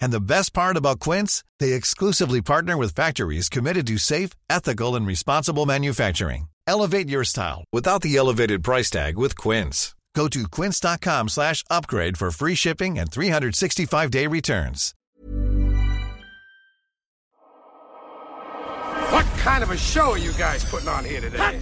And the best part about Quince, they exclusively partner with factories committed to safe, ethical, and responsible manufacturing. Elevate your style without the elevated price tag with Quince. Go to quince.com/upgrade for free shipping and 365-day returns. What kind of a show are you guys putting on here today?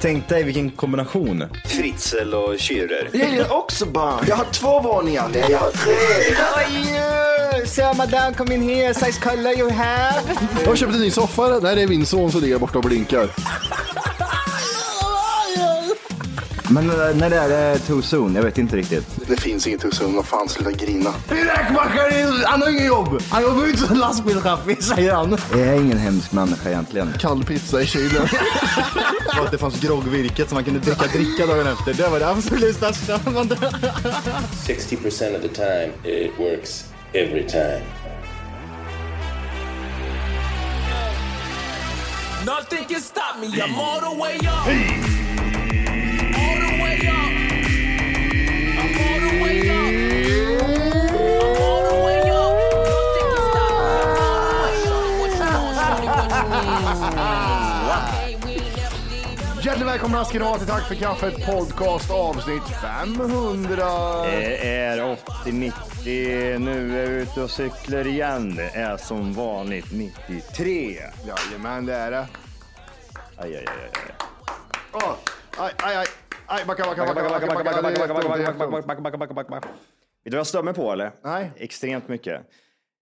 Tänk dig vilken kombination. Fritzl och Schürrer. Jag gillar också barn. Jag har två våningar. Nej, jag har tre. Sir, madame, come in here. Size color you have. Jag har köpt en ny soffa. Där är min son som ligger borta och blinkar. Men eh, när det är too soon, jag vet inte riktigt. Det finns inget honom. Vad fan, sluta grina. Räkmackaren, han har inget jobb. Han jobbar ju inte som lastbilschaffis, säger han. Jag är ingen hemsk människa egentligen. Kall pizza i kylen. Och att det fanns groggvirket som man kunde dricka dricka dagen efter. Det var det absolut största. 60% of the time, it works every time. Nothing can stop me. I'm all the way up. All Hjärtligt välkomna ska ni vara till Tack för kaffet podcast avsnitt 500. Det är 80-90. Nu är vi ute och cyklar igen. Det är som vanligt 93. Jajamän, det är det. Aj, aj, aj, aj. Åh, Aj, aj, aj. Aj, backa, backa, backa, backa, backa, backa. Det är jätteont, det är jätteont. Vet du vad jag stör mig på eller? Nej. Extremt mycket. Eh,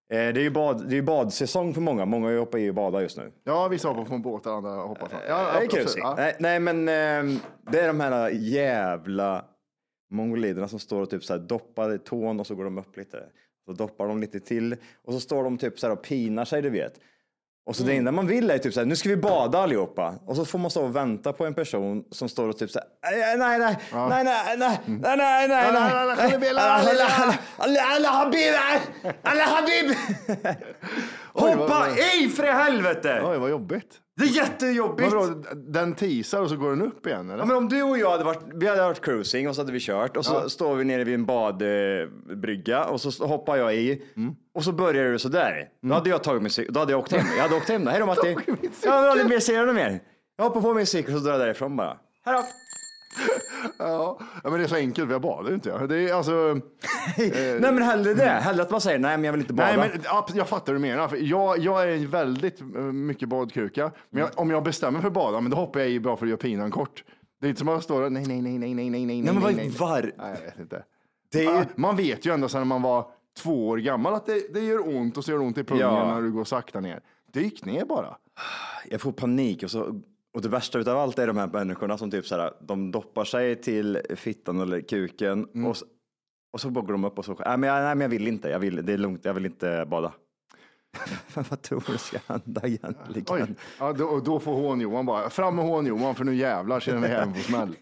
Det är ju bad, det är badsäsong för många. Många hoppar i och badar just nu. Ja, vissa hoppar från båtar, andra hoppar från... Ja, det är kul. Ja. Nej, nej, men eh, det är de här jävla mongoliderna som står och typ så här doppar i tån och så går de upp lite. Så doppar de lite till och så står de typ så här och pinar sig, du vet. Och så det enda man vill är typ så här, nu ska vi bada allihopa. Och så får man stå och vänta på en person som står och typ så här, nej, nej, nej, nej, nej, nej, nej, nej, nej, nej, Alla, alla, Habib, Hoppa i för i helvete! Oj, vad jobbigt. Det är jättejobbigt. Vadå, den teasar och så går den upp igen, eller? Ja, men om du och jag hade varit, vi hade varit cruising och så hade vi kört och så står vi nere vid en badbrygga och så hoppar jag i och så börjar du sådär. Då hade jag tagit min cykel, då hade jag åkt hem. Jag hade åkt hem då. Hej då Matti. Tagit min cykel. Ja, men aldrig mer ser du mer. Jag hoppar på min cykel och så drar jag därifrån bara. Hej då. Ja, men det är så enkelt, jag badar ju inte. jag. Det är alltså... Nej men hellre det. Hellre att man säger nej men jag vill inte bada. Nej, men ja, jag fattar vad du menar. För jag, jag är väldigt eh, mycket badkruka. Men jag, om jag bestämmer för att bada, men då hoppar jag i bara för att göra pinan kort. Det är inte som att jag står och nej, nej, nej, nej, nej, nej, nej, Nej, men vad- nej, nej. var- Nej, jag vet inte. Det är Ja, Man vet ju ända sedan man var två år gammal att det, det gör ont och så gör det ont i pungen Ja. när du går sakta ner. Dyk ner bara. jag får panik och, så, och det värsta utav allt är de här människorna som typ så här, de doppar sig till fittan eller kuken Mm. och, och så bara går de upp och så, nej men, jag, nej men jag vill inte, jag vill, det är lugnt, jag vill inte bada. Vad tror du ska hända egentligen? Oj, ja, då, då får hån-Johan bara, fram med hån-Johan för nu jävlar känner vi hem på smäll.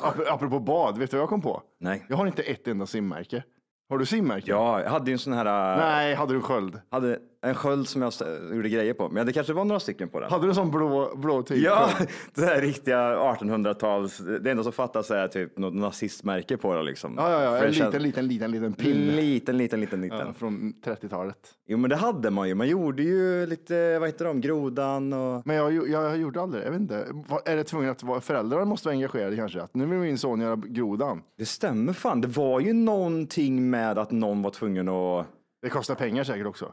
Ap- Apropå bad, vet du vad jag kom på? Nej. Jag har inte ett enda simmärke. Har du simmärke? Ja, jag hade ju en sån här, Nej, hade du sköld? hade en sköld som jag gjorde grejer på, men det kanske var några stycken på den. Hade du en sån blå, blå typ? Ja, det här riktiga 1800-tals, det enda som fattas är typ något nazistmärke på det liksom. Ja, ja, ja. En det känns- liten, liten, liten, liten pin. Liten, liten, liten, liten. Ja, från 30-talet. Jo, men det hade man ju. Man gjorde ju lite, vad heter de, grodan och... Men jag, jag, jag gjorde aldrig, jag vet inte. Är det tvunget att vara, föräldrarna måste vara engagerade kanske? Att nu vill min son göra grodan. Det stämmer fan. Det var ju någonting med att någon var tvungen att... Det kostar pengar säkert också.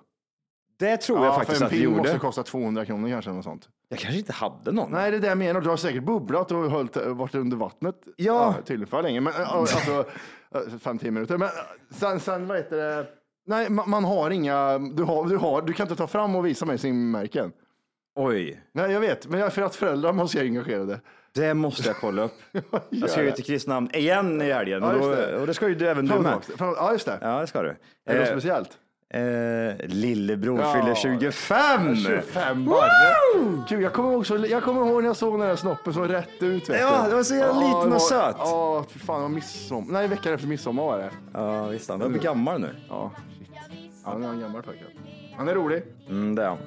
Det tror jag Ja, faktiskt för en att vi pin gjorde. måste kosta 200 kronor kanske. Något sånt. Jag kanske inte hade någon. Nej, det är det jag menar. Du har säkert bubblat och hållit, varit under vattnet. Ja. tydligen för länge. Men, äh, alltså, äh, fem, tio minuter. Men äh, sen, sen vad heter det? Nej, man, man har inga, du, har, du, har, du kan inte ta fram och visa mig simmärken. Oj, Nej, jag vet, men jag- för att föräldrar måste jag engagerade. det måste jag kolla upp. Jag ska ju till Kristinehamn igen i helgen. Ja, och, då, det. och det ska ju du även du Fram, med. fram, ja, just det. Ja, det ska du. Är det något Eh, speciellt? Eh, lillebror Ja. fyller 25! 25 barre. Gud, jag kommer, ihåg så, jag kommer ihåg när jag såg den där snoppen så rätt ut. Vet Ja, det var så jävla Ja, liten och söt. Ja, fy fan, det var midsommar. Nej, veckan efter midsommar var det. Ja, visst. Han är gammal nu. Ja, shit. Ja, han är en gammal pojke. Han är rolig. Mm, det är han.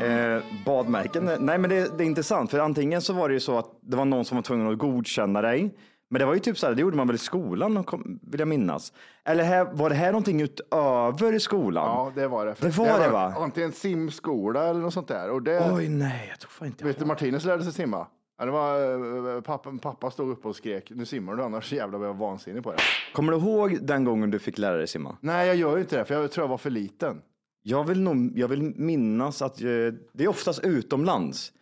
Eh, badmärken? Nej, men det, det är intressant, för antingen så var det ju så att det var någon som var tvungen att godkänna dig. Men det var ju typ så här, det gjorde man väl i skolan, vill jag minnas. Eller här, var det här någonting utöver skolan? Ja, det var det. För Det var det, va? Antingen simskola eller något sånt där. Och det, Oj, nej, jag tror fan inte vet du, Martinez lärde sig simma. Ja, det var, eh, pappa, pappa stod upp och skrek, nu simmar du annars jävlar vad jag vansinnig på det. Kommer du ihåg den gången du fick lära dig simma? Nej, jag gör ju inte det, för jag tror jag var för liten. Jag vill, nog, jag vill minnas att eh, det är oftast utomlands.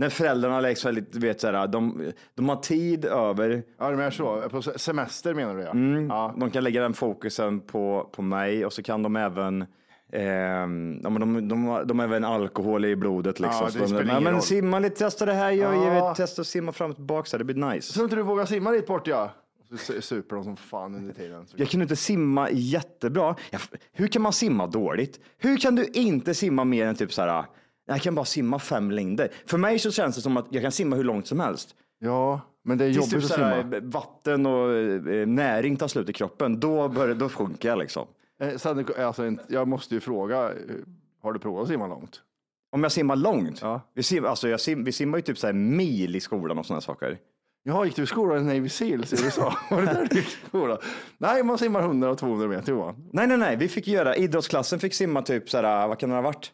När föräldrarna liksom lite, du vet, så här, de, de har tid över. Ja, men jag så. På se- semester menar du ja. Mm, ja. De kan lägga den fokusen på, på mig och så kan de även ja, men de, de, har- de har även alkohol i blodet. Liksom. Ja, de, men roll." simma lite, testa det här, jag Ja. ja. testa att simma fram och tillbaka, så det blir nice. Så inte du vågar simma dit bort ja. Så su- super de som fan under tiden. Jag kunde inte simma jättebra. Jag, hur kan man simma dåligt? Hur kan du inte simma mer än typ så här, jag kan bara simma fem längder. För mig så känns det som att jag kan simma hur långt som helst. Ja, men det är Tills jobbigt typ att så här, simma. vatten och eh, näring tar slut i kroppen, då, börjar, då sjunker jag liksom. Eh, Sen, alltså, jag måste ju fråga, eh, har du provat att simma långt? Om jag simmar långt? Ja. Vi, sim, alltså jag sim, vi simmar ju typ så här mil i skolan och sådana saker. Jaha, gick du i skolan i Navy Seals i USA? Var det där du gick i skolan? Nej, man simmar 100 och 200 meter Johan. Nej, nej, nej, vi fick göra, idrottsklassen fick simma typ så här, vad kan det ha varit?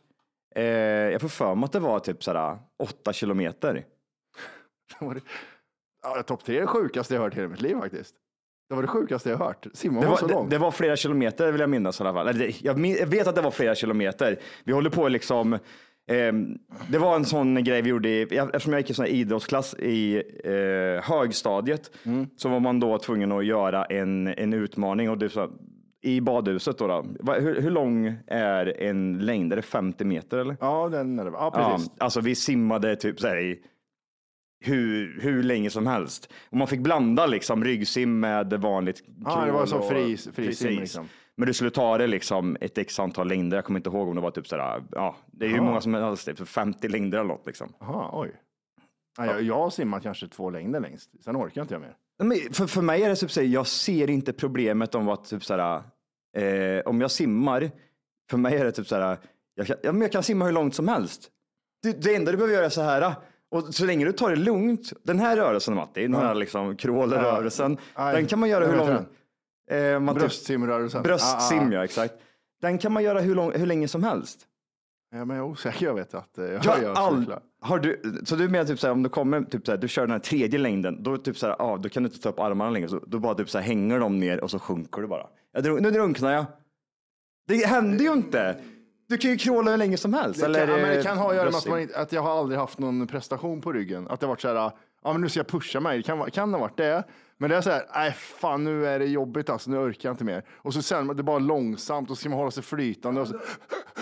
Eh, jag får för mig att det var typ så här åtta kilometer. Det var det- Ja, topp tre är det sjukaste jag hört i hela mitt liv faktiskt. Det var det sjukaste jag hört. Simma Det var, så långt. det var flera kilometer vill jag minnas i alla fall. Eller, Jag, min- jag vet att det var flera kilometer. Vi håller på liksom, ehm, det var en sån grej vi gjorde, i, eftersom jag gick i sån idrottsklass i eh, högstadiet, Mm. så var man då tvungen att göra en, en utmaning. Och det, så, I badhuset då, då Va- hur, hur lång är en längd? Är det 50 meter eller? Ja, den är det. Ja, Ja, precis. alltså vi simmade typ så här i hur, hur länge som helst. Och man fick blanda liksom ryggsim med vanligt Ja, det var som fri- fri precis. sim, liksom. Men du skulle ta det liksom ett x antal längder. Jag kommer inte ihåg om det var typ sådär, ja, det är ju Ja. många som helst, typ 50 längder eller något liksom. Jaha, oj. Ja, jag, jag har simmat kanske två längder längst. Sen orkar inte jag mer. Men för, för mig är det typ så här, jag ser inte problemet om att typ så här, eh, om jag simmar, för mig är det typ så här, jag kan, ja, jag kan simma hur långt som helst. Det, det enda du behöver göra är så här, och så länge du tar det lugnt, den här rörelsen Matti, den här liksom crawl-rörelsen, Aj, den kan man göra hur vet lång... Eh, Bröstsimrörelsen. Bröstsim, Ah, ja exakt. Den kan man göra hur, lång, hur länge som helst. Ja, men jag är osäker, jag vet att eh, jag, Jag jag all, har du, så du menar typ så här, om du kommer, typ så här, du kör den här tredje längden, då, typ så här, ah, då kan du inte ta upp armarna längre, så, då bara typ så här, hänger de ner och så sjunker du bara. Jag drunk, nu drunknar jag. Det händer ju inte. Du kan ju crawla hur länge som helst. Det kan, eller, ja, men det kan ha att göra med att, man, inte- att jag har aldrig haft någon prestation på ryggen. Att det har varit så här, ja men nu ska jag pusha mig. Det kan, vara- kan ha varit det. Men det är så här, nej fan nu är det jobbigt alltså, nu orkar jag inte mer. Och så sen, det är bara långsamt och så ska man hålla sig flytande. Och så,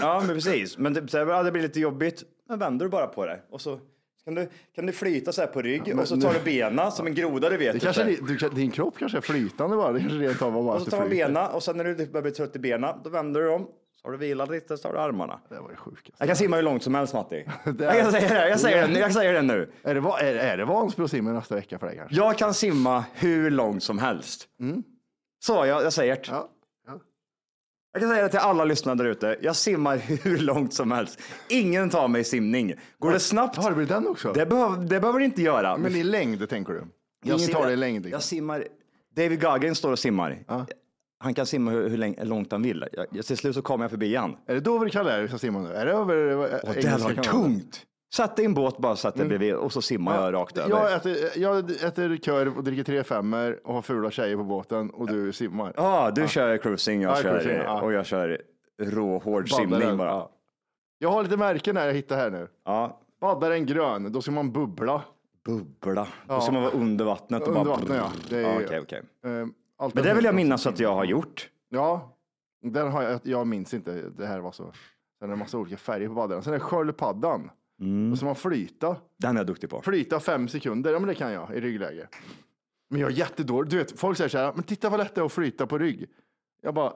Ja, men precis. Men typ så här, ja, det blir lite jobbigt. Men vänder du bara på det och så kan du, kan du flyta så här på rygg men och så nu- tar du bena som en groda du vet. det typ kanske, du, din kropp kanske är flytande bara. Det kanske rent av bara Och så tar man bena och sen när du börjar bli trött i benen, då vänder du dem. Så har du vilat lite, så har du armarna. Det var det sjukaste. Jag kan simma hur långt som helst Matti. Det Jag är- kan säga det, jag säger det, jag säger det nu. Är det, är, är det Vansbro simmer nästa vecka för dig kanske? Jag kan simma hur långt som helst. Så, jag, jag säger det. Mm. Ja. Ja. Jag kan säga det till alla lyssnare där ute. Jag simmar hur långt som helst. Ingen tar mig i simning. Går det snabbt? Har det blivit den också? Det, behöv, det behöver det inte göra. Men i längd tänker du? Ingen simmar- tar det i längd? liksom. Jag simmar. David Goggins står och simmar. Han kan simma hur, hur länge, långt han vill. Jag, till slut så kommer jag förbi han. Är det Dover Kaller du ska simma nu? Är det över Och det var tungt. Satt i en båt bara satt jag bredvid och så simmar jag rakt över. Jag äter, jag äter korv och dricker tre femmer och har fula tjejer på båten och du simmar. Ja, du kör cruising, jag Ja, kör, cruising, och jag kör råhård Baddaren, simning bara. ja. Jag har lite märken här jag hittar här nu. Ja. Baddar en grön, då ska man bubbla. Bubbla. Då ska man vara under vattnet. Och Under bara... vattnet, ja. Det är- okej. Eh, allt Men det vill jag minnas att jag har gjort. Ja, den har jag, jag minns inte. Det här var så. Sen är det en massa olika färger på paddan. Sen är det sköldpaddan. Då ska man flyta. Den är jag duktig på. Flyta fem sekunder. Ja, men det kan jag i ryggläge. Men jag är jättedålig. Du vet, folk säger så här, men titta vad lätt det är att flyta på rygg. Jag bara,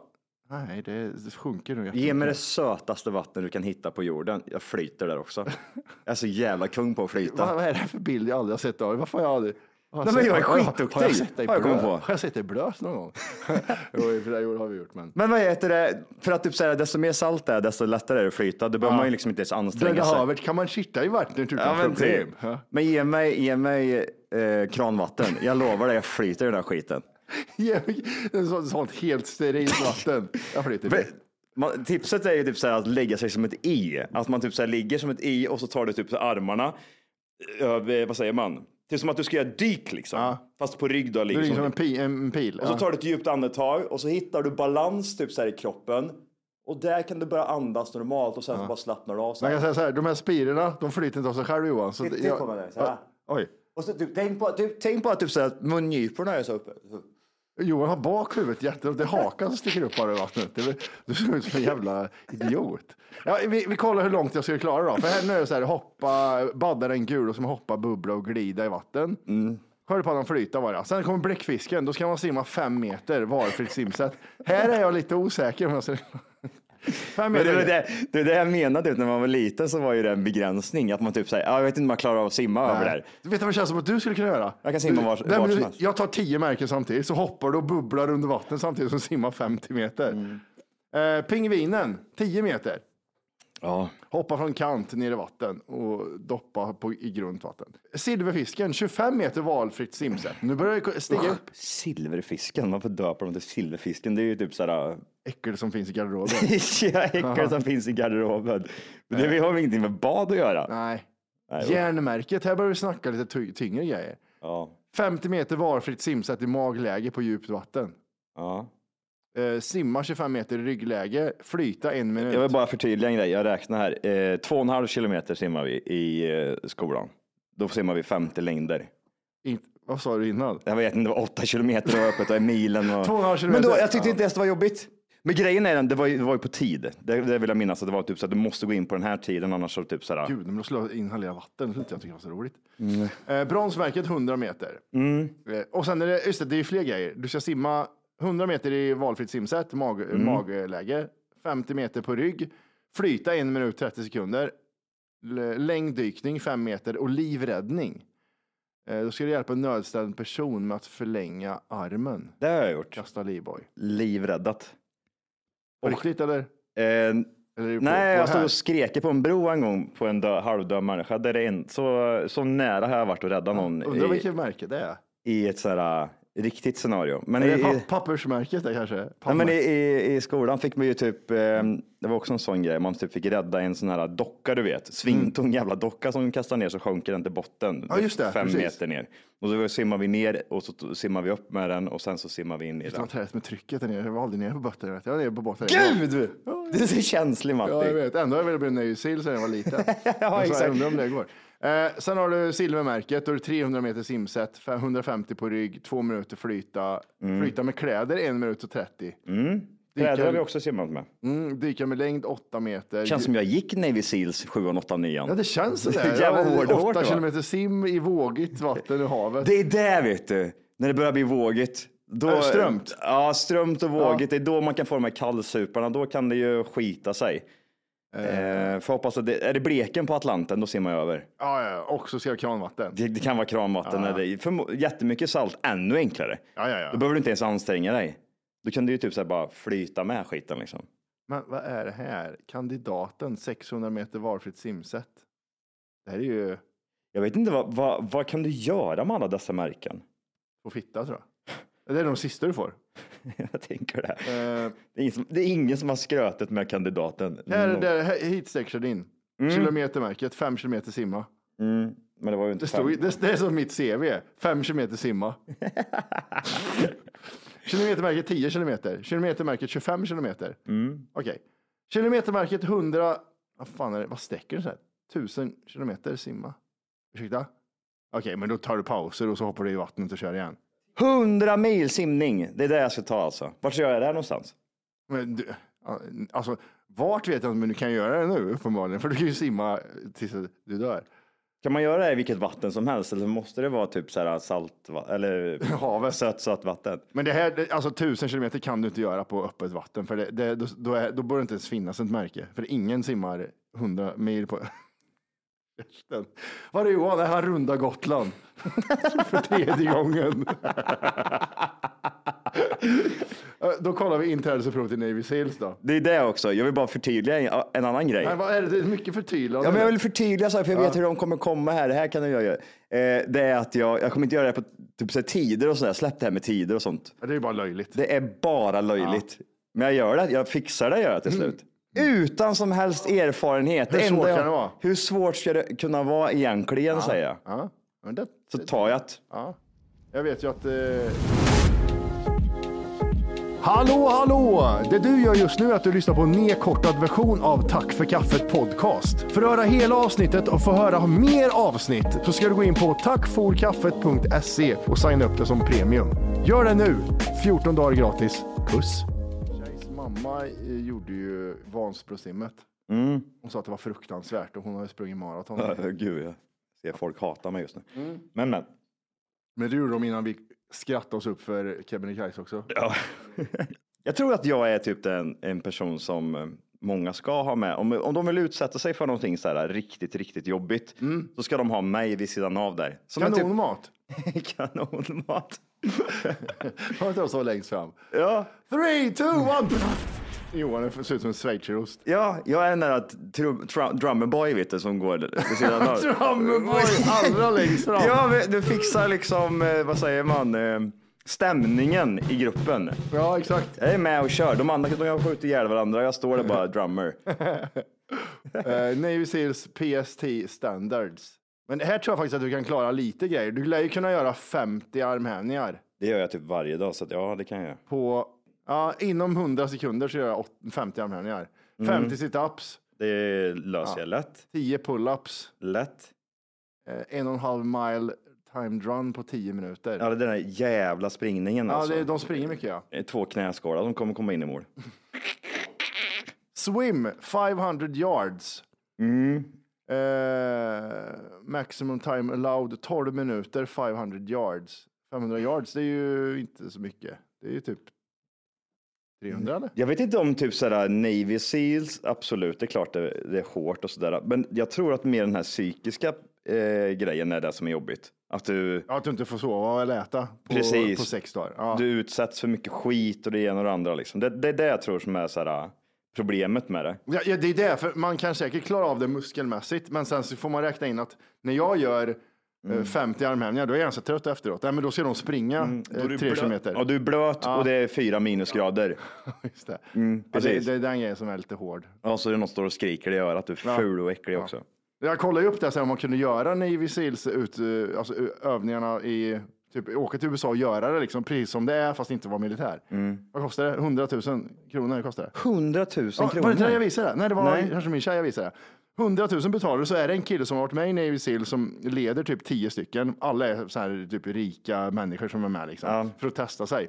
nej, det, det sjunker nog Ge mig det sötaste vatten du kan hitta på jorden. Jag flyter där också. Jag är så jävla kung på att flyta. Vad, vad är det för bild jag aldrig har sett av? Varför har jag aldrig... Har Nej, men jag är skitduktig. Har jag sett dig blöt? Har jag sett dig blöt någon gång? jo, sig har vi gjort, men. Men vad heter det? För att typ säga, desto mer salt det är, desto lättare är det att flyta. Då behöver Ja. man ju liksom inte ens anstränga sig. havet kan man sitta i vattnet utan Ja, men problem. typ. Men ge mig, ge mig eh, kranvatten. Jag lovar dig, jag flyter i den här skiten. Ge mig sånt, sånt helt sterilt vatten. Jag flyter Men, man, tipset är ju typ så att lägga sig som ett i. Att man typ så ligger som ett i och så tar du typ så armarna över, vad säger man? Det är som att du ska göra dyk liksom. Fast på rygg då. Du Ligger ligger som en, pi, en pil. Och så ja. tar du ett djupt andetag och så hittar du balans typ så här i kroppen. Och där kan du börja andas normalt och sen så bara slappnar du av. Så Man här. kan säga så här, de här spirorna, de flyter inte av sig själva Johan. Så Titta det- jag- på mig. Så här. Oj. Och så, typ, tänk, på, typ, tänk på att typ, så här, mungiporna är så uppe. Johan har bakhuvudet jätte... Det är hakan som sticker upp bara i vattnet. Du ser ut som en jävla idiot. Ja, vi, vi kollar hur långt jag ska klara då. För här nu är det så här, hoppa, badda en gul och som hoppa, bubbla och glida i vatten. Mm. Sköldpaddan flyta bara. Sen kommer bläckfisken. Då ska man simma fem meter valfritt simsätt. Här är jag lite osäker. Om jag ska... Men det, är det, det det jag menade, typ, när man var liten så var ju det en begränsning. Att man typ säger, jag vet inte om jag klarar av att simma över där. Du vet vad det känns som att du skulle kunna göra? Jag kan simma Du- Nej, vart men som du- helst. Jag tar tio märken samtidigt, så hoppar du och bubblar under vatten samtidigt som simmar 50 meter. Mm. Eh, pingvinen, 10 meter. Ja. Hoppa från kant ner i vatten och doppa på, i grunt vatten. Silverfisken, 25 meter valfritt simsätt. Nu börjar det stiga upp. Silverfisken, varför döper de till silverfisken? Det är ju typ sådär, Äckel som finns i garderoben. ja, äckel som finns i garderoben. Men det har ingenting med bad att göra? Nej. Nej, Järnmärket, här börjar vi snacka lite ty- tyngre grejer. Ja. 50 meter valfritt simsätt i magläge på djupt vatten. Ja. Eh, simma 25 meter i ryggläge, flyta en minut. Jag vill bara förtydliga en grej, jag räknar här. Eh, två och en halv kilometer simmar vi i eh, skolan. Då simmar vi 50 längder. In, vad sa du innan? Jag vet inte, det var åtta kilometer det var öppet och en milen. Och... Två och en halv Men då, kilometer. jag tyckte inte ens det var jobbigt. Men grejen är den, det var ju, det var ju på tid. Det, det vill jag minnas att det var typ så att du måste gå in på den här tiden annars så typ sådär. Gud, men då skulle jag inhalera vatten. Det skulle inte jag tycka var så roligt. Eh, bronsmärket 100 meter. Mm. Eh, och sen är det, just det, det är ju fler grejer. Du ska simma 100 meter i valfritt simsätt, mag, Mm. magläge, 50 meter på rygg, flyta en minut 30 sekunder, längddykning 5 meter och livräddning. Eh, då ska du hjälpa en nödställd person med att förlänga armen. Det har jag gjort. Kasta livboj. Livräddat. På riktigt eller? Eh, eller på, nej, på jag stod här? och skrek på en bro en gång på en dö, halvdöd människa. Där det är en, så, så nära har jag varit att rädda någon Undrar i, vilket märke det är. i ett sådär riktigt scenario. Men är i, det pappersmärket det kanske? Nej, men i, i, I skolan fick man ju typ, eh, det var också en sån grej, man typ fick rädda en sån här docka du vet, svintung jävla docka som kastar ner så sjunker den till botten. Mm. Ja, just det, Fem precis. meter ner. Och så simmar vi ner och så simmar vi upp med den och sen så simmar vi in i Det den. var träligt med trycket där nere. Jag var aldrig nere på botten. vet. Jag var nere på botten. Gud! Du är så känslig Matti. Ja, jag vet. Ändå har jag velat bli Seal sedan jag var liten. Ja, exakt. Jag undrar om det går. Eh, sen har du silvermärket. Då är det 300 meter simsätt, 150 på rygg, två minuter flyta. Flyta med kläder, en minut och 30. Mm. Kläder har vi också simmat med. Mm, dyka med längd 8 meter. Känns som jag gick Navy Seals 7, 8, 9. Ja, det känns sådär. Jävla Ja, hårt, hårt, 8 va? kilometer sim i vågigt vatten i havet. Det är det vet du, när det börjar bli vågigt. Då, strömt? Ja, strömt och vågigt. Det är då man kan få de här kallsuparna. Då kan det ju skita sig. Eh, får hoppas att det, är det bleken på Atlanten, då simmar jag över. Ja, ja, och så ska jag kranvatten. Det, det kan vara kranvatten. Ja. Eller, förmo- jättemycket salt, ännu enklare. Ja, ja, ja. Då behöver du inte ens anstränga dig. Då kan du ju typ så bara flyta med skiten liksom. Men vad är det här? Kandidaten 600 meter valfritt simsätt. Det här är ju Jag vet inte, vad, vad, vad kan du göra med alla dessa märken? på fitta tror jag. Det är de sista du får. jag tänker det. Eh, Det är, ingen som, det är ingen som har skrötet med kandidaten. här, Nå- där, här, hit sträcker din. Mm. Kilometermärket, fem kilometer simma. Mm, men det var ju inte Det, stod, det, det är som mitt CV, fem kilometer simma. Kilometermärket 10 kilometer, kilometermärket 25 kilometer. Mm. Okej. Kilometermärket 100 vad fan är det, vad sträcker det sig? Tusen kilometer simma. Ursäkta? Okej, men då tar du pauser och så hoppar du i vattnet och kör igen. 100 mil simning, det är det jag ska ta alltså. Vart ska jag göra det här någonstans? Men du, alltså, vart vet jag inte, men du kan göra det nu uppenbarligen, för du kan ju simma tills du dör. Kan man göra det i vilket vatten som helst eller måste det vara typ så här salt eller Havet. sött, sött vatten? Men det här, alltså tusen kilometer kan du inte göra på öppet vatten, för det, det, då, då, är, då borde det inte ens finnas ett märke, för ingen simmar 100 mil på Käften. Var är Johan? Han rundar Gotland för tredje gången. då kollar vi inträdesprov till Navy Seals då. Det är det också. Jag vill bara förtydliga en, en annan grej. Nej, vad är det? det är mycket förtydligande. Ja, men jag vill förtydliga så här, för jag Ja. vet hur de kommer komma här. Det här kan jag göra. Eh, det är att jag, jag kommer inte göra det på typ så här, tider och sådär. Släpp det här med tider och sånt. Det är bara löjligt. Det är bara löjligt. Men jag gör det. Jag fixar det gör jag till slut. Utan som helst erfarenhet. Hur svårt kan det vara? Hur svårt ska det kunna vara egentligen, säger jag. Ja, men det, Så tar jag det. ja. Jag vet ju att... Eh... Hallå, hallå! Det du gör just nu är att du lyssnar på en nedkortad version av Tack för kaffet podcast. För att höra hela avsnittet och få höra mer avsnitt så ska du gå in på tackforkaffet.se och signa upp det som premium. Gör det nu! 14 dagar gratis. Puss! Mamma eh, gjorde ju Vansbrosimmet. Mm. Hon sa att det var fruktansvärt och hon har ju sprungit maraton. Ja, Gud, jag ser folk hata mig just nu. Mm. Men, men. Men det gjorde de innan vi skrattade oss upp för Kebnekaise också. Ja. jag tror att jag är typ en, en person som eh, många ska ha med. Om, om de vill utsätta sig för någonting så här riktigt, riktigt jobbigt så ska de ha mig vid sidan av där. Som Kanonmat. Typ, kanonmat. Har inte de så längst fram? Ja. Three, two, one! Johan ser ut som en schweizerost. Ja, jag är den där drummerboy vet du, som går vid sidan av. Drummerboy, allra längst fram. Ja, du fixar liksom, eh, vad säger man, eh, stämningen i gruppen. Ja, exakt. Jag är med och kör. De andra de skjuter ihjäl varandra. Jag står där bara drummer. Eh, Navy Seals PST standards. Men här tror jag faktiskt att du kan klara lite grejer. Du lär ju kunna göra 50 armhävningar Det gör jag typ varje dag, så att, ja, det kan jag på, ja, inom 100 sekunder så gör jag åt- 50 armhävningar. Mm. 50 sit-ups, Det löser jag lätt. 10 pull-ups, Lätt. eh, en och en halv mile timed run på 10 minuter. Ja, det är den där jävla springningen Ja, alltså. det, de springer mycket ja. Det är Två knäskålar som kommer komma in i mål. Swim 500 yards. Mm. Eh, maximum time allowed 12 minuter 500 yards. 500 yards, det är ju inte så mycket. Det är ju typ 300 eller? Jag vet inte om typ sådär Navy Seals, absolut, det är klart det, det är hårt och sådär. Men jag tror att mer den här psykiska eh, grejen är det som är jobbigt. Att du, Ja, att du inte får sova eller äta på, Precis. på sex dagar. Ja. du utsätts för mycket skit och det ena och det andra. Liksom. Det, det är det jag tror som är sådär, problemet med det. Ja, ja, det är det, för man kan säkert klara av det muskelmässigt, men sen så får man räkna in att när jag gör eh, 50 armhävningar, då är jag ganska trött efteråt. Nej, men då ska de springa Mm, eh, du tre kilometer. Ja, du är blöt Ja. och det är fyra minusgrader. Just det. Mm, Ja, det, precis. det är den grejen som är lite hård. Ja, så är det någon som står och skriker i örat. Du är ful och äcklig också. Jag kollade upp det, så här, om man kunde göra Navy Seals ut, eh, alltså, övningarna i, typ åka till USA och göra det liksom, precis som det är, fast inte vara militär. Vad kostar det? 100 000 kronor kostar det. 100 000 Ja, kronor. var det inte det jag visade? Nej, det var Nej. kanske min tjej jag visade. 100 000 betalar så är det en kille som har varit med i Navy Seal som leder typ 10 stycken. Alla är så här typ rika människor som är med liksom, för att testa sig.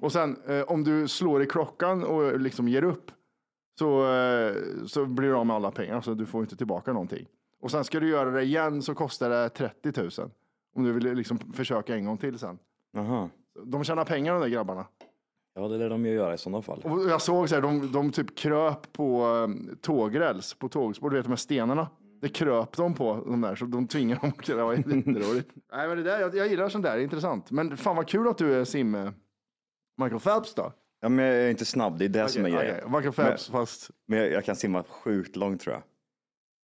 Och sen eh, om du slår i klockan och liksom ger upp så, eh, så blir du av med alla pengar, så du får inte tillbaka någonting. Och sen ska du göra det igen så kostar det 30 000. Om du vill liksom försöka en gång till sen. Jaha. De tjänar pengar de där grabbarna. Ja, det lär de ju göra i sådana fall. Och jag såg så här, de, de typ kröp på um, tågräls, på tågspår, du vet de här stenarna. Det kröp de på, de där, så de tvingar dem. Det var jätteroligt. Nej, men det där, jag, jag gillar sånt där, det är intressant. Men fan vad kul att du är sim... Michael Phelps då? Ja, men jag är inte snabb, det är det som är grejen. okej. Michael Phelps, men, fast... Men jag, jag kan simma sjukt långt tror jag.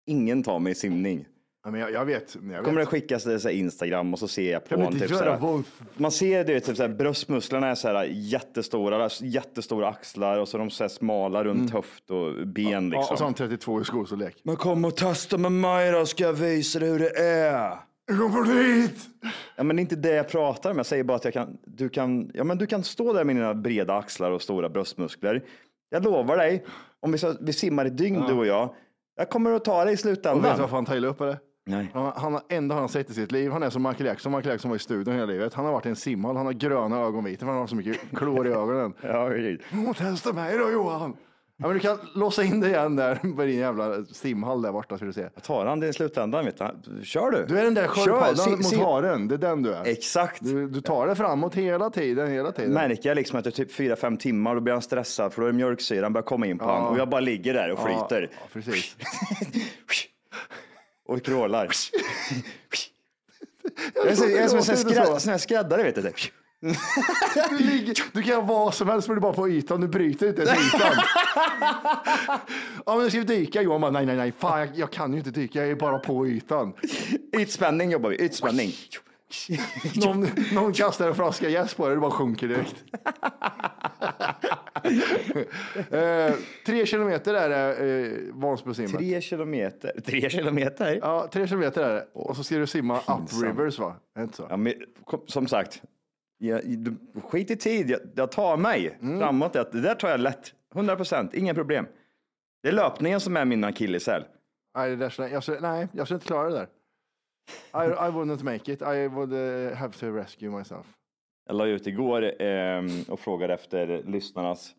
Ingen tar mig i simning. Ja, men jag, jag vet. Jag vet. Kommer det skickas det så här Instagram och så ser jag på Kan du inte typ så göra här, Wolf? Man ser det, typ så här, bröstmusklerna är så här jättestora, jättestora axlar och så är de så här smala runt höft och ben Mm. Ja, liksom. och så har han 32 i skostorlek. Men kom och testa med mig då, ska jag visa dig hur det är. Kom dit! Ja, men det är inte det jag pratar om. Jag säger bara att jag kan, du, kan, ja, men du kan stå där med dina breda axlar och stora bröstmuskler. Jag lovar dig, om vi, så, vi simmar ett dygn du och jag, jag kommer att ta dig i Och vet du slutändan. varför han tar illa upp eller? Nej. Han, han har han sett i sitt liv. Han är som Michael Jackson. Michael Jackson var i studion hela livet. Han har varit i en simhall. Han har gröna ögonvitor för han har så mycket klor i ögonen. Ja, precis. Testa mig då Johan. Ja, men du kan låsa in dig igen där på din jävla simhall där borta ska du se. Jag tar han det i slutändan. Vet du. Kör du. Du är den där sköldpaddan mot haren. Det är den du är. Exakt. Du, du tar det framåt hela tiden, hela tiden. Märker jag liksom är typ 4-5 timmar, då blir han stressad för då är mjölksyran börjar komma in på Ja. honom och jag bara ligger där och Ja, flyter. Ja, precis. Och krålar. jag är, så, som en så. sån här skräddare, vet du. Du, ligger, du kan göra vad som helst men du är bara på ytan. Du bryter inte ens ytan. ja, men du ska dyka. Johan bara, nej, nej, nej. Fan, jag, jag kan ju inte dyka. Jag är bara på ytan. Ytspänning jobbar vi, ytspänning. Någon, någon kastar en flaska jäst på dig, du bara sjunker direkt. eh, tre kilometer är det eh, Vansbrosimmet. Tre kilometer. Tre kilometer? Ja, tre kilometer är det. Och så ska du simma up Pinsamt. rivers va? Är inte så? Ja, men, som sagt, jag, skit i tid. Jag, jag tar mig Mm. framåt. Det, där tar jag lätt. 100 procent, inga problem. Det är löpningen som är min akilleshäl. Nej, det där, skulle- jag, skulle- nej, jag skulle inte klara det där. I, I wouldn't make it. I would eh, have to rescue myself. Jag la ut igår ehm, och frågade efter lyssnarnas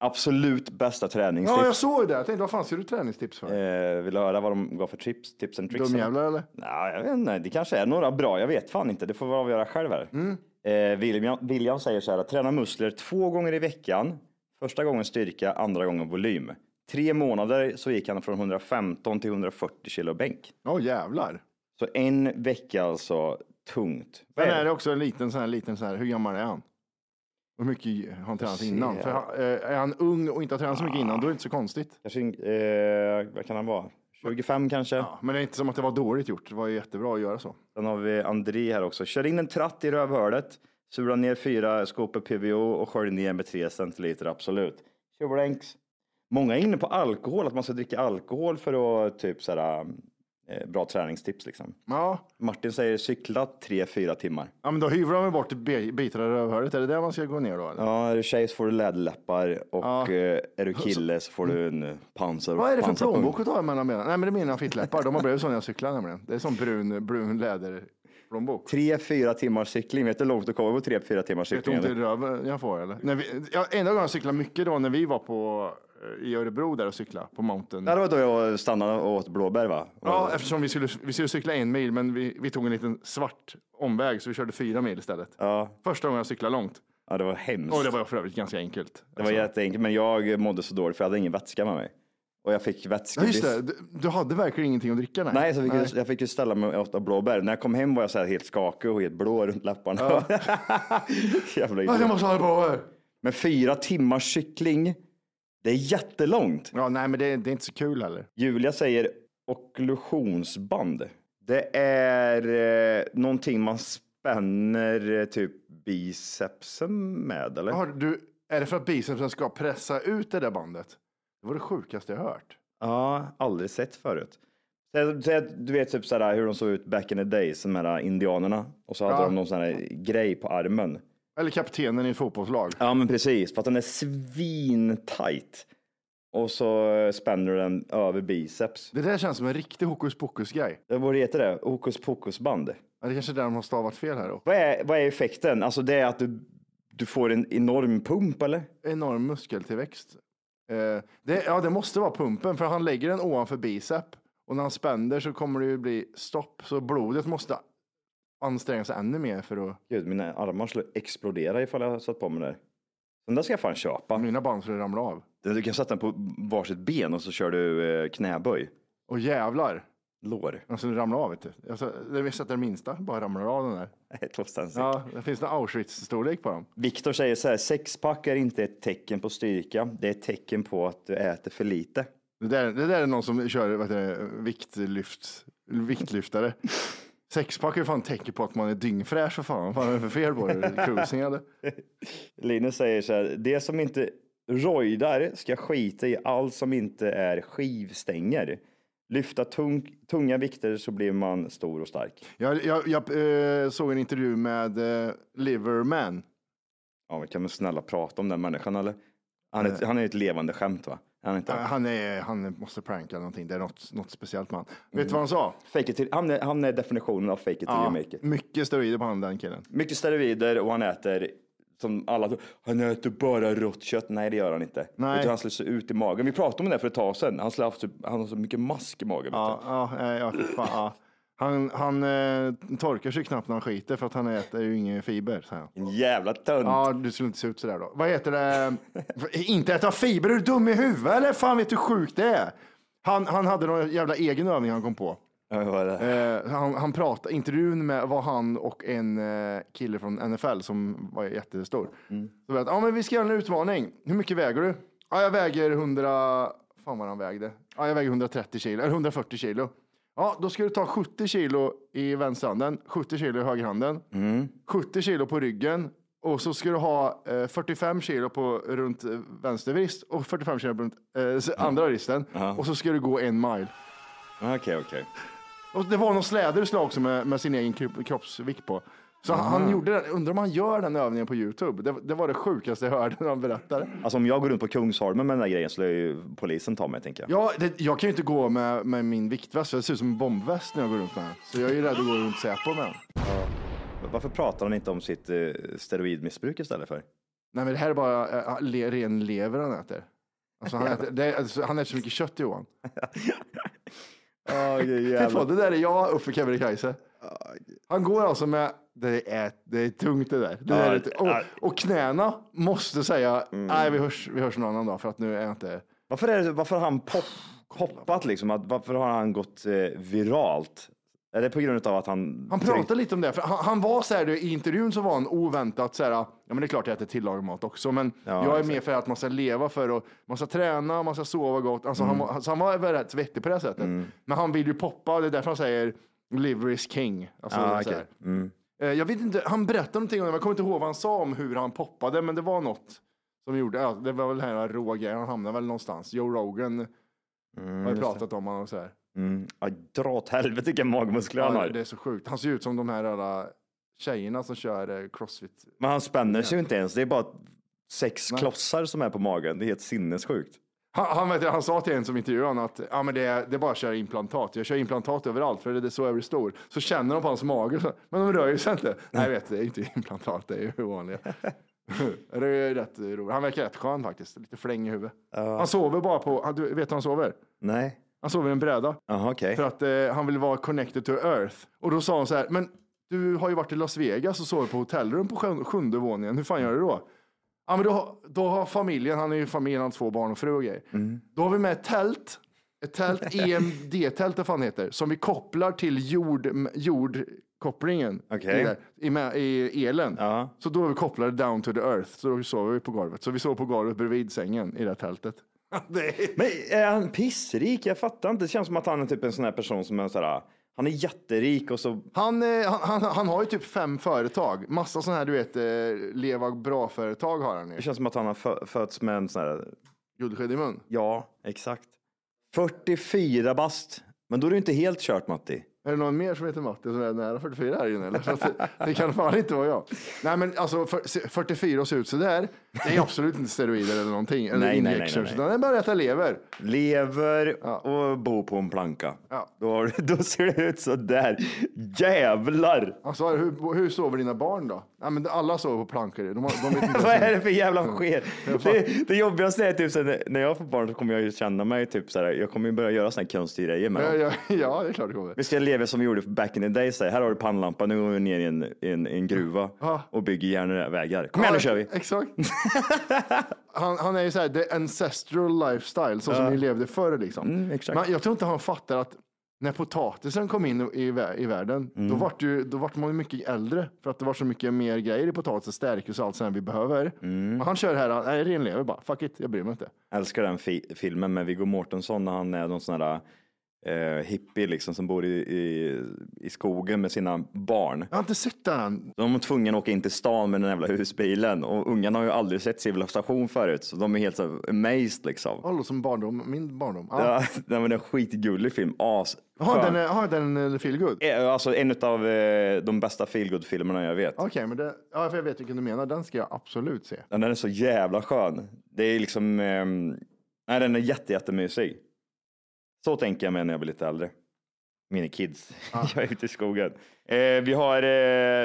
absolut bästa träningstips. Ja, jag såg det. Jag tänkte, vad fan ser du träningstips för? Eh, vill du höra vad de gav för tips, tips and tricks? Dumjävlar eller? Nej, jag vet inte. Det kanske är några bra. Jag vet fan inte. Det får vi avgöra själv här. Mm. Eh, William, William säger så här, att träna muskler två gånger i veckan. Första gången styrka, andra gången volym. Tre månader så gick han från 115 till 140 kilo bänk. Ja, jävlar. Så en vecka alltså tungt. Sen är det också en liten sån här, liten sån här, hur gammal är han? Hur mycket har han tränat innan? För han, eh, är han ung och inte har tränat så mycket innan, då är det inte så konstigt. Kanske, eh, vad kan han vara? 25 kanske? Ja, men det är inte som att det var dåligt gjort. Det var ju jättebra att göra så. Sen har vi André här också. Kör in en tratt i rövhålet. Sula ner fyra skopor PVO och skölj ner med tre centiliter Absolut. Tjolänks. Många är inne på alkohol, att man ska dricka alkohol för att typ så här, eh, bra träningstips liksom. Ja. Martin säger cykla tre, fyra timmar. ja, men då hyvlar de bort bitar av rövhålet. Är det där man ska gå ner då? Eller? Ja, är du tjej så får du läderläppar och Ja. eh, är du kille så får du en eh, pansar. Vad är det för plånbok att ta mellan benen? Nej, men det är mina fittläppar. De har blivit så när jag cyklar nämligen. Det är som brun, brun läderplånbok. Tre, fyra timmars cykling. Vet du hur långt du kommer på tre, fyra timmars Vet du cykling? ont i röven jag får eller? När vi, ja, enda gången jag cyklade mycket då när vi var på, eh, i Örebro där och cyklade på mountain. Ja, det var då jag stannade och åt blåbär va? Ja, eftersom vi skulle, vi skulle cykla en mil, men vi, vi tog en liten svart omväg, så vi körde fyra mil istället. Ja. Första gången jag cyklade långt. Ja, det var hemskt. Och det var för övrigt ganska enkelt. Det var Alltså. jätteenkelt, men jag mådde så dåligt för jag hade ingen vätska med mig. Och jag fick Ja, vätskebrist. just det. Du, du hade verkligen ingenting att dricka? Nej, Nej, så fick Jag, jag fick ju ställa mig och äta blåbär. När jag kom hem var jag så här helt skakig och helt blå runt läpparna. Jävla Ja, jag idiot. måste ha här. Men fyra timmars cykling, det är jättelångt. Ja, nej, men det, det är inte så kul heller. Julia säger okklusionsband. Det är eh, någonting man spänner eh, typ bicepsen med, eller? Har du, är det för att bicepsen ska pressa ut det där bandet? Det var det sjukaste jag hört. Ja, aldrig sett förut. Så, så, du vet typ sådär hur de såg ut back in the days, de här indianerna. Och så hade Ja. de någon sån här grej på armen. Eller kaptenen i ett fotbollslag. Ja, men precis. För att den är svintajt. Och så spänner du den över biceps. Det där känns som en riktig hokus pokus-grej. Det borde heta det. Hokus pokus band. Ja, det kanske är där de har stavat fel här då. Vad är, vad är effekten? Alltså det är att du, du får en enorm pump eller? Enorm muskeltillväxt. Eh, det, ja, det måste vara pumpen, för han lägger den ovanför bicep och när han spänner så kommer det ju bli stopp, så blodet måste anstränga sig ännu mer för att... Gud, mina armar skulle explodera ifall jag satt på mig där. Den där ska jag fan köpa. Mina band skulle ramla av. Du kan sätta den på varsitt ben och så kör du eh, knäböj. Och jävlar. Lår. Alltså det ramlar av vet du. Alltså, det det minsta, bara ramlar av den där. Ja, det finns en Auschwitz-storlek på dem. Viktor säger så här, sexpack är inte ett tecken på styrka, det är ett tecken på att du äter för lite. Det där, det där är någon som kör vad heter det, viktlyft, viktlyftare. Sexpack är fan tecken på att man är dyngfräsch för fan. Vad är det för fel på det? Eller? Linus säger så här, det som inte rojdar ska skita i allt som inte är skivstänger. Lyfta tung, tunga vikter så blir man stor och stark. Jag, jag, jag eh, såg en intervju med eh, Liverman. Ja, vi kan väl snälla prata om den människan eller? Han är, ett- han är ett levande skämt va? Han inte... Han, är, han måste pranka någonting. Det är något, något speciellt med han. Vet du vad han sa? Fake it till, han, är, han är definitionen av fake it till you make it. mycket steroider på han den killen. Mycket steroider och han äter som alla han äter bara rått kött. Nej, det gör han inte. Nej. Utan han slår sig ut i magen. Vi pratade om det för ett tag sedan. Han, typ- han har så mycket mask i magen. Ja, ja, ja, fan, ja. Han, han eh, torkar sig knappt när han skiter för att han äter ju ingen fiber. säger han. En jävla tönt. Ja, du skulle inte se ut sådär då. Vad heter det? inte äta fiber, är du dum i huvudet eller? Fan vet du hur sjukt det är? Han, han hade någon jävla egen övning han kom på. Ja, vad är det? Eh, han, han pratade, intervjun med var han och en eh, kille från NFL som var jättestor. Mm. Så berättade, ja men vi ska göra en utmaning. Hur mycket väger du? Ja, jag väger 100, fan vad han vägde. Ja, jag väger 130 kilo, eller 140 kilo. Ja, då ska du ta 70 kilo i vänsterhanden, 70 kilo i högerhanden, Mm. 70 kilo på ryggen och så ska du ha eh, 45 kilo på runt eh, vänster vrist och 45 kilo runt eh, andra vristen. Ja. Och så ska du gå en mile. Okej, okej. Och det var någon släder slag också med, med sin egen kropp- kroppsvikt på. Så han, han gjorde den, undrar om han gör den övningen på Youtube. Det, det var det sjukaste jag hörde när han berättade. Alltså om jag går runt på Kungsholmen med den där grejen så lär ju polisen ta mig, tänker jag. Ja, det, jag kan ju inte gå med, med min viktväst, det ser ut som en bombväst när jag går runt med den. Så jag är ju rädd att gå runt Säpo med den. Varför pratar han inte om sitt eh, steroidmissbruk istället för? Nej, men det här är bara äh, le, ren lever han äter. Alltså, han, äter det, alltså, han äter så mycket kött Johan. Oh, det där är jag upp för Kebnekaise. Han går alltså med, det är, det är tungt det där. Det Ja, där är, det- och, och knäna måste säga, Mm. nej vi hörs, vi hörs någon annan dag för att nu är jag inte... Varför, är det, varför har han pop, poppat liksom? Att, varför har han gått eh, viralt? Är det på grund av att han... Han pratade lite om det, för han, han var så här, i intervjun så var han oväntat så här, ja men det är klart jag äter tillagad mat också, men Ja, jag är exakt. mer för att man ska leva för och man ska träna, man ska sova gott. Alltså Mm. han, så han var rätt vettig på det sättet. Men han vill ju poppa, det är därför han säger liver is king. Alltså, Ah, här. Mm. Eh, Jag vet inte, han berättade någonting om det, jag kommer inte ihåg vad han sa om hur han poppade, men det var något som gjorde, ja, det var väl den här råa grejen, han hamnade väl någonstans. Joe Rogan har ju Mm, pratat om honom så här. Mm. Ja, dra åt helvete vilka magmuskler han har. det är så sjukt. Han ser ut som de här alla tjejerna som kör eh, crossfit. Men han spänner sig ju inte ens. Det är bara sex Nej. klossar som är på magen. Det är helt sinnessjukt. Han, han, vet, han sa till en som intervjuade honom att ja, men det, är, det är bara att köra implantat. Jag kör implantat överallt för det är så jag blir stor. Så känner de på hans mage, så, men de rör ju sig inte. Nej, jag vet, det är inte implantat, det är ju vanliga. det är rätt roligt. Han verkar rätt skön faktiskt, lite fläng i huvudet. Han sover bara på, han- du vet han sover? Nej. Han sover i en bräda. Jaha, okej. För att eh, han vill vara connected to earth. Och då sa han så här, men du har ju varit i Las Vegas och sover på hotellrum på sjun- sjunde våningen. Hur fan gör du då? Ja, men då, har- då har familjen, han är ju familjen, han har två barn och fru och grejer. Då har vi med ett tält, ett tält, EMD-tält, vad fan heter, som vi kopplar till jord, jordkopplingen i, det- i, med- i elen. Ja. Så då är vi kopplade down to the earth, så då sover vi på golvet. Så vi sover på golvet bredvid sängen i det här tältet. det är... Men är han pissrik? Jag fattar inte. Det känns som att han är typ en sån här person som är sådär, han är jätterik och så... Han, eh, han, han, han har ju typ fem företag. Massa sådana här, du vet, eh, leva bra-företag har han ju. Det känns som att han har fö- fötts med en sån här... Guldsked i mun. Ja, exakt. 44 bast. Men då är det inte helt kört Matti. Är det någon mer som heter Matti som är nära 44 här inne? Eller? För att det, det kan fan inte vara jag. Nej men alltså för, se- 44 och se ut sådär, det är absolut inte steroider eller någonting. Eller Nej, nej, nej, nej, nej. utan det är bara att äta lever. Lever och bo på en planka. Då, har- då ser det ut så där. Jävlar! Alltså, hur, hur sover dina barn då? Ja, men alla sover på plankor. De, har- de Vad är det för jävla? Ja, fan. Det, det jobbigaste är typ så här, när jag får barn så kommer jag ju känna mig typ så här, jag kommer ju börja göra här konstiga grejer med Ja, dem. ja, ja, det är klart det kommer. Vi ska leva som vi gjorde back in the day. Så här, här har du pannlampan, nu går vi ner i en, en, en gruva och bygger järnvägar. Kom igen nu Ja, kör vi. Exakt. han, han är ju så här, the ancestral lifestyle, så som Ja. vi levde förr liksom. Mm. Men jag tror inte han fattar att när potatisen kom in i, i världen, Mm. då, vart ju, då vart man ju mycket äldre för att det var så mycket mer grejer i potatisen, stärkelse och allt sånt vi behöver. Mm. Han kör här, nej ren lever bara, fuck it, jag bryr mig inte. älskar den fi- filmen med Viggo Mortensen när han är någon sån här eh, hippie liksom som bor i, i, i skogen med sina barn. Jag har inte sett den. De var tvungna att åka in till stan med den jävla husbilen och ungarna har ju aldrig sett civilisation förut så de är helt så amazed liksom. Håller som barndom, min barndom. Ja. Ja, nej, men det är en skitgullig film. As. Skön. den är, aha, den är feel good. Eh, Alltså en av eh, de bästa feelgood-filmerna jag vet. Okej, men det, ja, för jag vet vilken du menar. Den ska jag absolut se. Den är så jävla skön. Det är liksom, ehm, nej den är jätte, jättemysig. Så tänker jag mig när jag blir lite äldre. Mina kids. jag är ute i skogen. Eh, vi har, eh,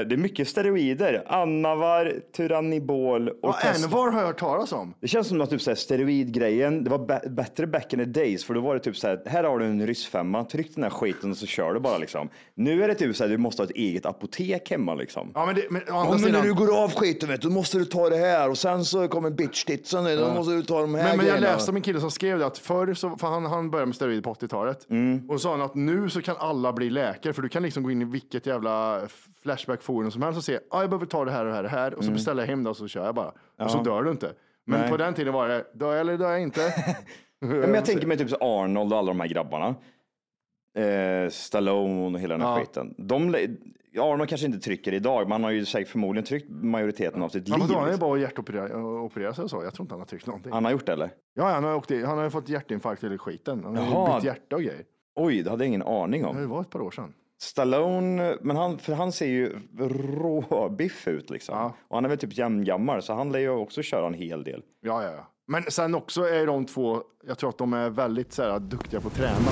det är mycket steroider. Anavar, Tyrannibol och Ja, Tesla. Envar har jag hört talas om. Det känns som att typ steroidgrejen, det var bä- bättre back in the days, för då var det typ så här, här har du en ryssfemma, tryck den här skiten och så kör du bara liksom. Nu är det typ så här, du måste ha ett eget apotek hemma liksom. Ja, men, det, men, Ja, men när sidan- du går av skiten vet du, då måste du ta det här och sen så kommer bitch titsen, då Ja. måste du ta de här Men, men jag läste om en kille som skrev det att förr, så, för han, han började med steroider på 80-talet, Mm. och sa han att nu så kan alla bli läkare, för du kan liksom gå in i vilket jävla Flashback-forum som helst och se, ah, jag behöver ta det här och det här och det här, och så Mm. beställer jag hem det och så kör jag bara. Ja. Och så dör du inte. Men Nej. på den tiden var det, dör jag eller dör jag inte? Men jag tänker mig typ så Arnold och alla de här grabbarna. Eh, Stallone och hela den här Ja. skiten. De, Arnold kanske inte trycker idag, men han har ju säkert förmodligen tryckt majoriteten av sitt Ja, liv. men då, han är ju liksom. bara hjärtoperera operera sig och så. Jag tror inte han har tryckt någonting. Han har gjort det eller? Ja, han har, åkt han har fått hjärtinfarkt eller skiten. Han har Jaha. bytt hjärta och grejer. Oj, det hade jag ingen aning om. Det var ett par år sedan. Stallone, men han, för han ser ju råbiff ut liksom. Och han är väl typ jämngammal, så han lär ju också köra en hel del. Ja, ja, ja. Men sen också är de två, jag tror att de är väldigt så här, duktiga på att träna.